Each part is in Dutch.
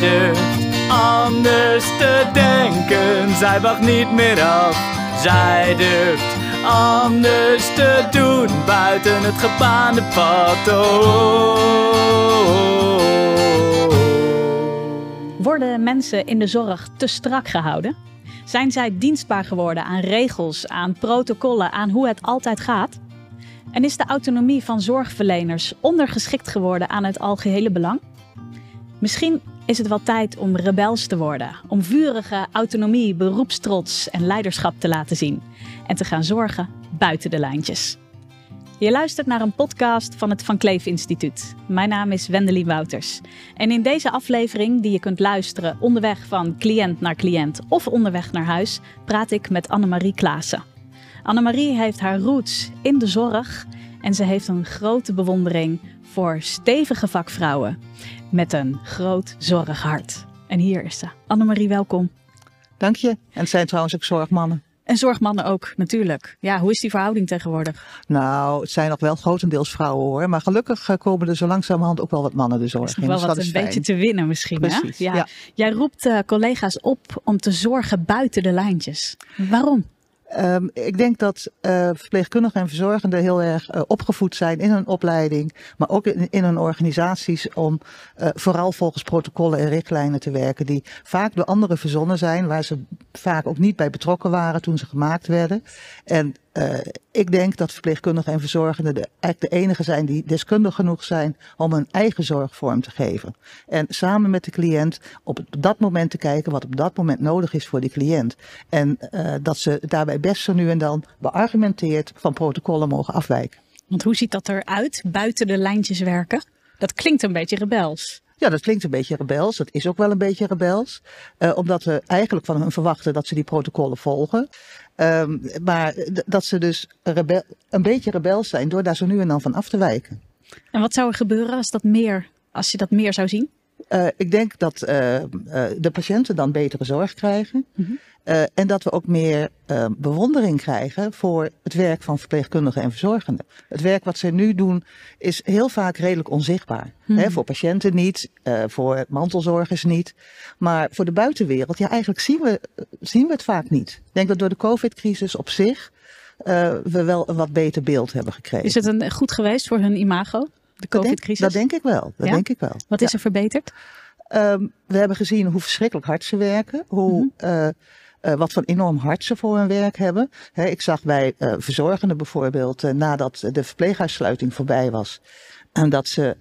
Durft anders te denken. Zij wacht niet meer af. Zij durft anders te doen buiten het gebaande pad. Oh. Worden mensen in de zorg te strak gehouden? Zijn zij dienstbaar geworden aan regels, aan protocollen, aan hoe het altijd gaat? En is de autonomie van zorgverleners ondergeschikt geworden aan het algehele belang? Misschien is het wel tijd om rebels te worden, om vurige autonomie, beroepstrots en leiderschap te laten zien en te gaan zorgen buiten de lijntjes. Je luistert naar een podcast van het Van Kleef Instituut. Mijn naam is Wendelin Wouters. En in deze aflevering, die je kunt luisteren onderweg van cliënt naar cliënt of onderweg naar huis, praat ik met Annemarie Klaassen. Annemarie heeft haar roots in de zorg en ze heeft een grote bewondering voor stevige vakvrouwen met een groot zorghart. En hier is ze. Annemarie, welkom. Dank je. En het zijn trouwens ook zorgmannen. En zorgmannen ook, natuurlijk. Ja, hoe is die verhouding tegenwoordig? Nou, het zijn nog wel grotendeels vrouwen hoor. Maar gelukkig eh, komen er zo langzamerhand ook wel wat mannen de zorg in. wel dus wat dat een is fijn. beetje te winnen misschien, Precies, hè? ja. Jij roept eh, collega's op om te zorgen buiten de lijntjes. Waarom? Ehm, ik denk dat eh, verpleegkundigen en verzorgenden heel erg eh, opgevoed zijn in hun opleiding, maar ook in, in hun organisaties om eh, vooral volgens protocollen en richtlijnen te werken die vaak door anderen verzonnen zijn, waar ze vaak ook niet bij betrokken waren toen ze gemaakt werden. En eh, ik denk dat verpleegkundigen en verzorgenden de, eigenlijk de enige zijn die deskundig genoeg zijn om hun eigen zorg vorm te geven. En samen met de cliënt op dat moment te kijken wat op dat moment nodig is voor die cliënt. En eh, dat ze daarbij best zo nu en dan beargumenteerd van protocollen mogen afwijken. Want hoe ziet dat eruit, buiten de lijntjes werken? Dat klinkt een beetje rebels. Ja, dat klinkt een beetje rebels. Dat is ook wel een beetje rebels. Eh, omdat we eigenlijk van hun verwachten dat ze die protocollen volgen. Ehm, maar dat ze dus rebel, een beetje rebels zijn door daar zo nu en dan van af te wijken. En wat zou er gebeuren als, dat meer, als je dat meer zou zien? Eh, ik denk dat eh, eh, de patiënten dan betere zorg krijgen. Mhm. En dat we ook meer bewondering krijgen voor het werk van verpleegkundigen en verzorgenden. Het werk wat ze nu doen is heel vaak redelijk onzichtbaar. Mhm. Hè, voor patiënten niet, voor mantelzorgers niet. Maar voor de buitenwereld, ja, eigenlijk zien we, zien we het vaak niet. Ik denk dat door de COVID-crisis op zich we wel een wat beter beeld hebben gekregen. Is het een, goed geweest voor hun imago, de COVID-crisis? dat denk ik wel. Dat Ja? denk ik wel. Wat is er verbeterd? Ehm, we hebben gezien hoe verschrikkelijk hard ze werken. Hoe, eh, eh, wat voor enorm hard ze voor hun werk hebben. Ik zag bij eh, verzorgenden bijvoorbeeld, nadat de verpleeghuissluiting voorbij was, en dat ze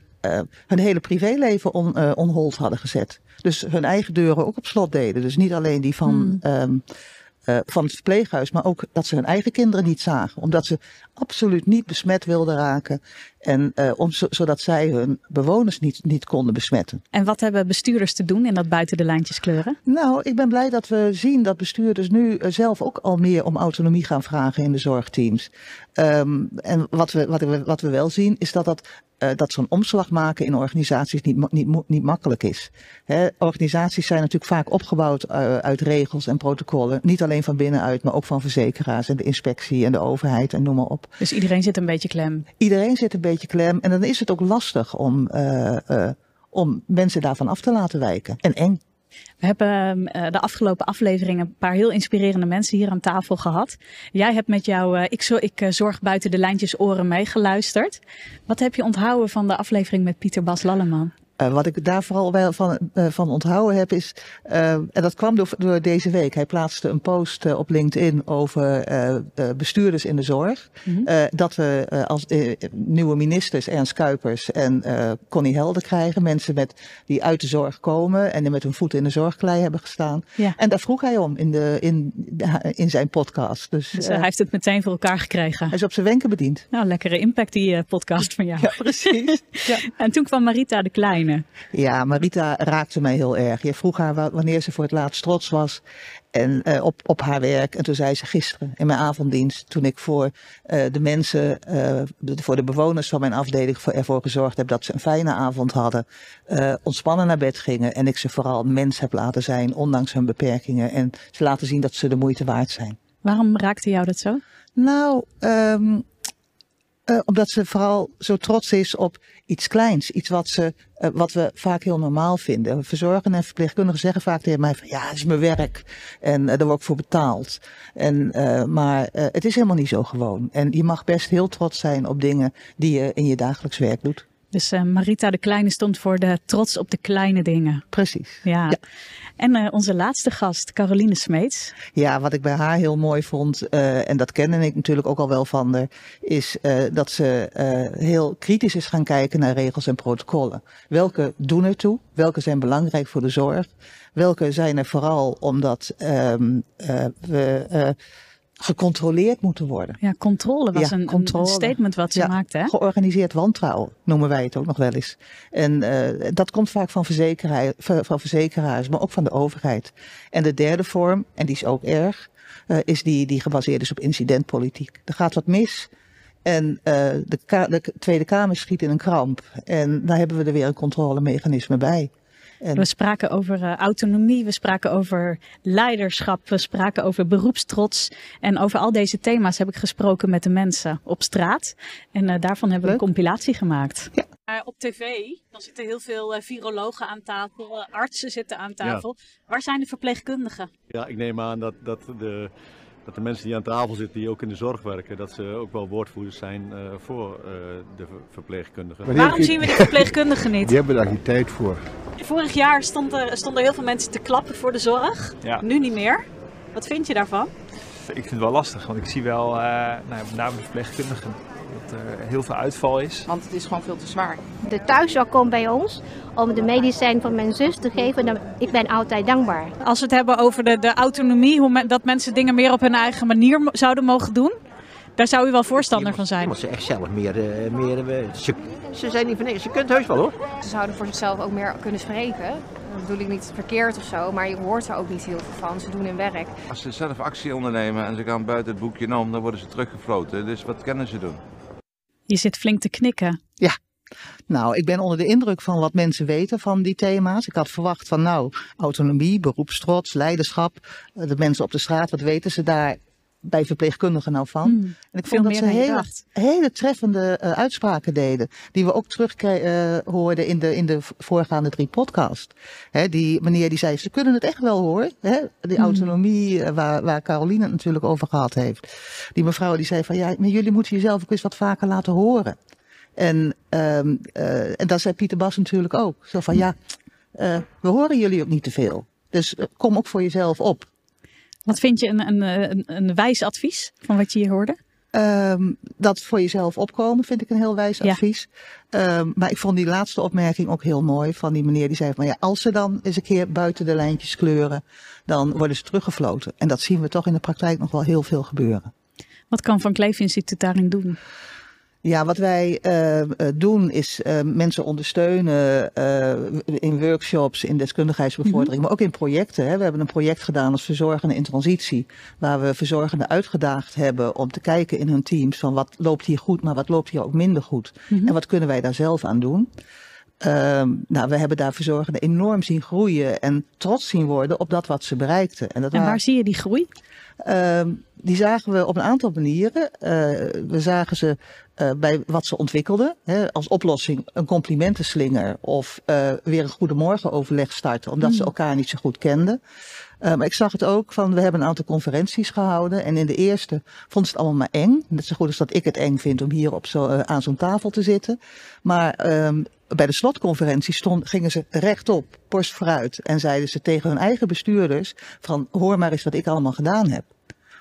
hun hele privéleven on, on hold hadden gezet. Dus hun eigen deuren ook op slot deden. Dus niet alleen die van, Hmm. ehm, eh, van het verpleeghuis, maar ook dat ze hun eigen kinderen niet zagen. Omdat ze absoluut niet besmet wilden raken. En eh, om, zo- zodat zij hun bewoners niet, niet konden besmetten. En wat hebben bestuurders te doen in dat buiten de lijntjes kleuren? Nou, ik ben blij dat we zien dat bestuurders nu eh, zelf ook al meer om autonomie gaan vragen in de zorgteams. Ehm, en wat we, wat, we, wat we wel zien is dat, dat, eh, dat zo'n omslag maken in organisaties niet, niet, niet makkelijk is. Hè, organisaties zijn natuurlijk vaak opgebouwd uit regels en protocollen. Niet alleen van binnenuit, maar ook van verzekeraars en de inspectie en de overheid en noem maar op. Dus iedereen zit een beetje klem. Iedereen zit een beetje klem en dan is het ook lastig om, eh, eh, om mensen daarvan af te laten wijken. En eng. We hebben eh, de afgelopen afleveringen een paar heel inspirerende mensen hier aan tafel gehad. Jij hebt met jouw ik, ik zorg buiten de lijntjes oren meegeluisterd. Wat heb je onthouden van de aflevering met Pieter Bas Lalleman? Eh, wat ik daar vooral wel van, eh, van onthouden heb is, eh, en dat kwam door, door deze week. Hij plaatste een post op LinkedIn over bestuurders in de zorg. Mhm. Dat we als nieuwe ministers Ernst Kuipers en Connie Helder krijgen. Mensen met, die uit de zorg komen en die met hun voeten in de zorgklei hebben gestaan. Ja. En daar vroeg hij om in, de, in, in zijn podcast. Dus, Dus hij heeft het meteen voor elkaar gekregen. hij is op zijn wenken bediend. Nou, lekkere impact die podcast van jou. Ja, precies. ja. En toen kwam Marita de Kleine. Ja, Marita raakte mij heel erg. Je vroeg haar wa- wanneer ze voor het laatst trots was en, eh, op, op haar werk. En toen zei ze gisteren in mijn avonddienst, toen ik voor eh, de mensen, eh, de- voor de bewoners van mijn afdeling voor, ervoor gezorgd heb dat ze een fijne avond hadden, ontspannen naar bed gingen. En ik ze vooral mens heb laten zijn, ondanks hun beperkingen. En ze laten zien dat ze de moeite waard zijn. Waarom raakte jou dat zo? Nou, ehm, Uh, omdat ze vooral zo trots is op iets kleins. Iets wat, ze, uh, wat we vaak heel normaal vinden. Verzorgenden en verpleegkundigen zeggen vaak tegen mij van ja, het is mijn werk. En uh, daar word ik voor betaald. En, maar het is helemaal niet zo gewoon. En je mag best heel trots zijn op dingen die je in je dagelijks werk doet. Dus Marita de Kleine stond voor de trots op de kleine dingen. Precies. Ja. ja. En uh, onze laatste gast, Caroline Smeets. Ja, wat ik bij haar heel mooi vond, uh, en dat kende ik natuurlijk ook al wel van haar, is dat ze heel kritisch is gaan kijken naar regels en protocollen. Welke doen ertoe? Welke zijn belangrijk voor de zorg? Welke zijn er vooral omdat um, we gecontroleerd moeten worden. Ja, controle was een, controle. een, statement wat ze ja, maakte. Hè? Georganiseerd wantrouwen noemen wij het ook nog wel eens. En uh, dat komt vaak van, van verzekeraars, maar ook van de overheid. En de derde vorm, en die is ook erg, uh, is die die gebaseerd is op incidentpolitiek. Er gaat wat mis. En uh, de, de Tweede Kamer schiet in een kramp. En daar hebben we er weer een controlemechanisme bij. En... We spraken over uh, autonomie, we spraken over leiderschap, we spraken over beroepstrots. En over al deze thema's heb ik gesproken met de mensen op straat. En uh, daarvan hebben we een compilatie gemaakt. Ja. Uh, op tv, dan zitten heel veel virologen aan tafel, artsen zitten aan tafel. Ja. Waar zijn de verpleegkundigen? Ja, ik neem aan dat, dat de dat de mensen die aan tafel zitten, die ook in de zorg werken, dat ze ook wel woordvoerders zijn uh, voor uh, de verpleegkundigen. Waarom zien we die verpleegkundigen niet? Die hebben daar geen tijd voor. Vorig jaar stond er, stonden er heel veel mensen te klappen voor de zorg. Ja. Nu niet meer. Wat vind je daarvan? Ik vind het wel lastig, want ik zie wel, uh, nou, met name de verpleegkundigen, dat er heel veel uitval is. Want het is gewoon veel te zwaar. De thuiszorg komt bij ons om de medicijn van mijn zus te geven. Dan, ik ben altijd dankbaar. Als we het hebben over de, de autonomie, hoe dat mensen dingen meer op hun eigen manier zouden mogen doen. Daar zou u wel voorstander van zijn. Omdat ze echt zelf meer. Uh, meer uh, ze, ze, zijn niet van niks. Ze kunt heus wel hoor. Ze zouden voor zichzelf ook meer kunnen spreken. Dat bedoel ik niet verkeerd of zo, maar je hoort er ook niet heel veel van. Ze doen hun werk. Als ze zelf actie ondernemen en ze gaan buiten het boekje om, dan worden ze teruggefloten. Dus wat kunnen ze doen? Je zit flink te knikken. Ja, nou, ik ben onder de indruk van wat mensen weten van die thema's. Ik had verwacht van nou, autonomie, beroepstrots, leiderschap. Eh, de mensen op de straat, wat weten ze daar bij verpleegkundigen nou van? Hmm, en ik vond dat ze hele, hele treffende uh, uitspraken deden. Die we ook terug uh, hoorden in de, in de voorgaande drie podcasts. Hè, die meneer die zei, ze kunnen het echt wel hoor. Hè? Die hmm. autonomie waar, waar Caroline het natuurlijk over gehad heeft. Die mevrouw die zei van ja, maar jullie moeten jezelf ook eens wat vaker laten horen. En, um, uh, en dat zei Pieter Bas natuurlijk ook. Zo van ja, uh, we horen jullie ook niet te veel. Dus kom ook voor jezelf op. Wat vind je een, een, een, een wijs advies van wat je hier hoorde? Um, dat voor jezelf opkomen vind ik een heel wijs advies. Ja. Um, maar ik vond die laatste opmerking ook heel mooi van die meneer die zei van ja, als ze dan eens een keer buiten de lijntjes kleuren, dan worden ze teruggefloten. En dat zien we toch in de praktijk nog wel heel veel gebeuren. Wat kan Van Kleef Instituut daarin doen? Ja, wat wij uh, doen is uh, mensen ondersteunen uh, in workshops, in deskundigheidsbevordering, mm -hmm. maar ook in projecten. Hè. We hebben een project gedaan als verzorgende in transitie, waar we verzorgenden uitgedaagd hebben om te kijken in hun teams van wat loopt hier goed, maar wat loopt hier ook minder goed. Mm -hmm. En wat kunnen wij daar zelf aan doen. Um, nou, we hebben daar verzorgenden enorm zien groeien en trots zien worden op dat wat ze bereikten. En, dat en waar waren... zie je die groei? Um, die zagen we op een aantal manieren. Uh, we zagen ze uh, bij wat ze ontwikkelden. Hè, als oplossing een complimentenslinger of uh, weer een goedemorgen overleg starten, omdat mm. ze elkaar niet zo goed kenden. Maar ik zag het ook van, we hebben een aantal conferenties gehouden. En in de eerste vond ze het allemaal maar eng. Net zo goed als dat ik het eng vind om hier op zo, aan zo'n tafel te zitten. Maar um, bij de slotconferentie stond, gingen ze rechtop, borst vooruit. En zeiden ze tegen hun eigen bestuurders van, hoor maar eens wat ik allemaal gedaan heb.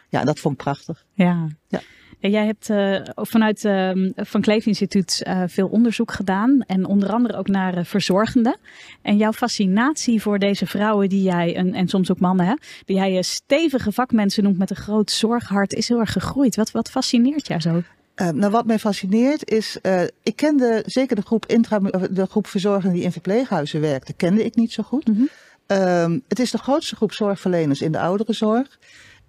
Ja, dat vond ik prachtig. Ja. ja. Jij hebt uh, vanuit uh, Van Kleef Instituut uh, veel onderzoek gedaan. En onder andere ook naar uh, verzorgenden. En jouw fascinatie voor deze vrouwen die jij, en, en soms ook mannen, hè, die jij stevige vakmensen noemt met een groot zorghart, is heel erg gegroeid. Wat, wat fascineert jou zo? Nou, wat mij fascineert is, ik kende zeker de groep, intra, de groep verzorgenden die in verpleeghuizen werkte, kende ik niet zo goed. Mm -hmm. het is de grootste groep zorgverleners in de ouderenzorg.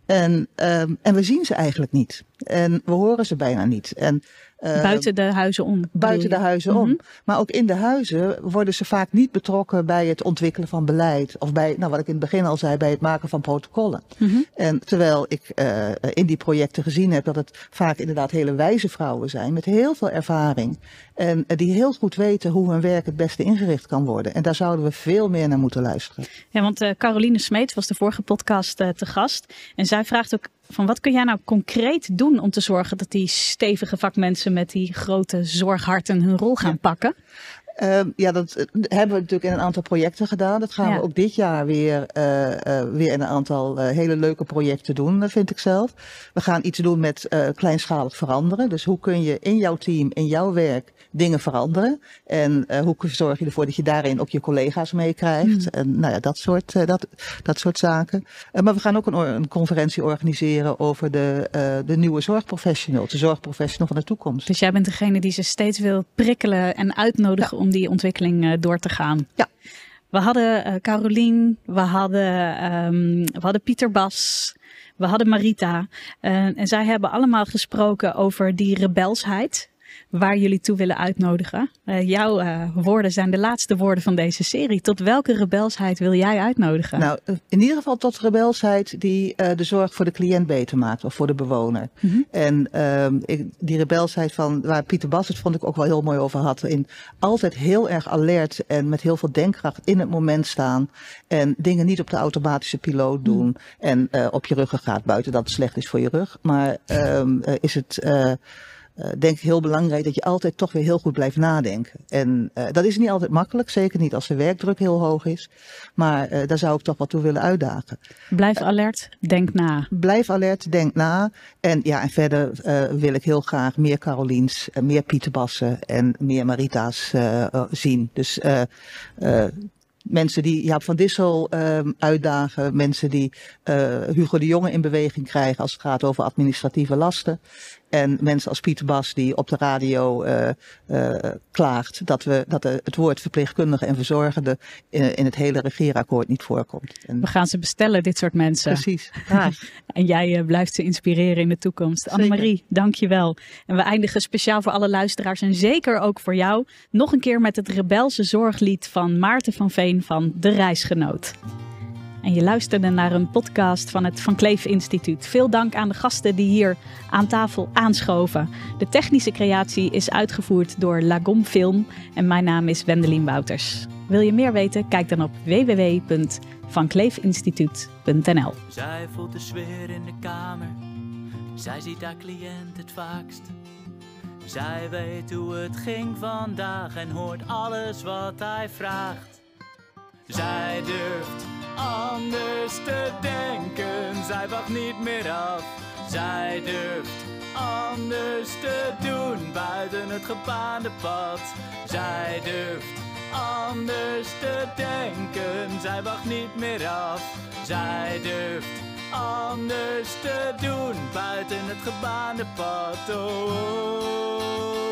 En, um, en we zien ze eigenlijk niet. En we horen ze bijna niet. En, uh, buiten de huizen om. Buiten de huizen om. Mhm. Maar ook in de huizen worden ze vaak niet betrokken bij het ontwikkelen van beleid. Of bij, nou wat ik in het begin al zei, bij het maken van protocollen. Mhm. En terwijl ik uh, in die projecten gezien heb dat het vaak inderdaad hele wijze vrouwen zijn. Met heel veel ervaring. En uh, die heel goed weten hoe hun werk het beste ingericht kan worden. En daar zouden we veel meer naar moeten luisteren. Ja, want uh, Caroline Smeet was de vorige podcast te gast. En zij vraagt ook van wat kun jij nou concreet doen om te zorgen dat die stevige vakmensen met die grote zorgharten hun rol gaan ja. pakken? Uh, ja, dat hebben we natuurlijk in een aantal projecten gedaan. Dat gaan Ja. we ook dit jaar weer, uh, uh, weer in een aantal hele leuke projecten doen, vind ik zelf. We gaan iets doen met kleinschalig veranderen. Dus hoe kun je in jouw team, in jouw werk dingen veranderen? En hoe zorg je ervoor dat je daarin ook je collega's meekrijgt? Mm. En nou ja, dat soort, dat, dat soort zaken. Maar we gaan ook een, een conferentie organiseren over de, de nieuwe zorgprofessional. De zorgprofessional van de toekomst. Dus jij bent degene die ze steeds wil prikkelen en uitnodigen om die ontwikkeling uh, door te gaan. Ja. We hadden uh, Carolien, we hadden, um, we hadden Pieter Bas, we hadden Marita. Uh, en zij hebben allemaal gesproken over die rebelsheid waar jullie toe willen uitnodigen. Uh, jouw uh, woorden zijn de laatste woorden van deze serie. Tot welke rebelsheid wil jij uitnodigen? Nou, in ieder geval tot rebelsheid die uh, de zorg voor de cliënt beter maakt of voor de bewoner. Mm-hmm. En ik, die rebelsheid van waar Pieter Bas het vond ik ook wel heel mooi over had. In altijd heel erg alert en met heel veel denkkracht in het moment staan. En dingen niet op de automatische piloot doen. Mm. En op je ruggen gaat buiten dat het slecht is voor je rug. Maar is het uh, denk ik heel belangrijk dat je altijd toch weer heel goed blijft nadenken. En uh, dat is niet altijd makkelijk, zeker niet als de werkdruk heel hoog is. Maar uh, daar zou ik toch wat toe willen uitdagen. Blijf alert, denk na. Blijf alert, denk na. En ja, en verder wil ik heel graag meer Caroliens, meer Pieterbassen en meer Marita's zien. Dus mensen die Jaap van Dissel uh, uitdagen, mensen die uh, Hugo de Jonge in beweging krijgen als het gaat over administratieve lasten. En mensen als Pieter Bas die op de radio uh, uh, klaagt dat, we, dat de, het woord verpleegkundige en verzorgende in, in, het hele regeerakkoord niet voorkomt. En we gaan ze bestellen, dit soort mensen. Precies. Ja. en jij uh, blijft ze inspireren in de toekomst. Annemarie, dank je wel. En we eindigen speciaal voor alle luisteraars en zeker ook voor jou nog een keer met het rebelse zorglied van Maarten van Veen van De Reisgenoot. En je luisterde naar een podcast van het Van Kleef Instituut. Veel dank aan de gasten die hier aan tafel aanschoven. De technische creatie is uitgevoerd door Lagom Film en mijn naam is Wendelin Wouters. Wil je meer weten? Kijk dan op www.vankleefinstituut.nl. Zij voelt de sfeer in de kamer. Zij ziet haar cliënt het vaakst. Zij weet hoe het ging vandaag en hoort alles wat hij vraagt. Zij durft anders te denken. Zij wacht niet meer af. Zij durft anders te doen buiten het gebaande pad. Zij durft anders te denken. Zij wacht niet meer af. Zij durft anders te doen buiten het gebaande pad. Oh, oh.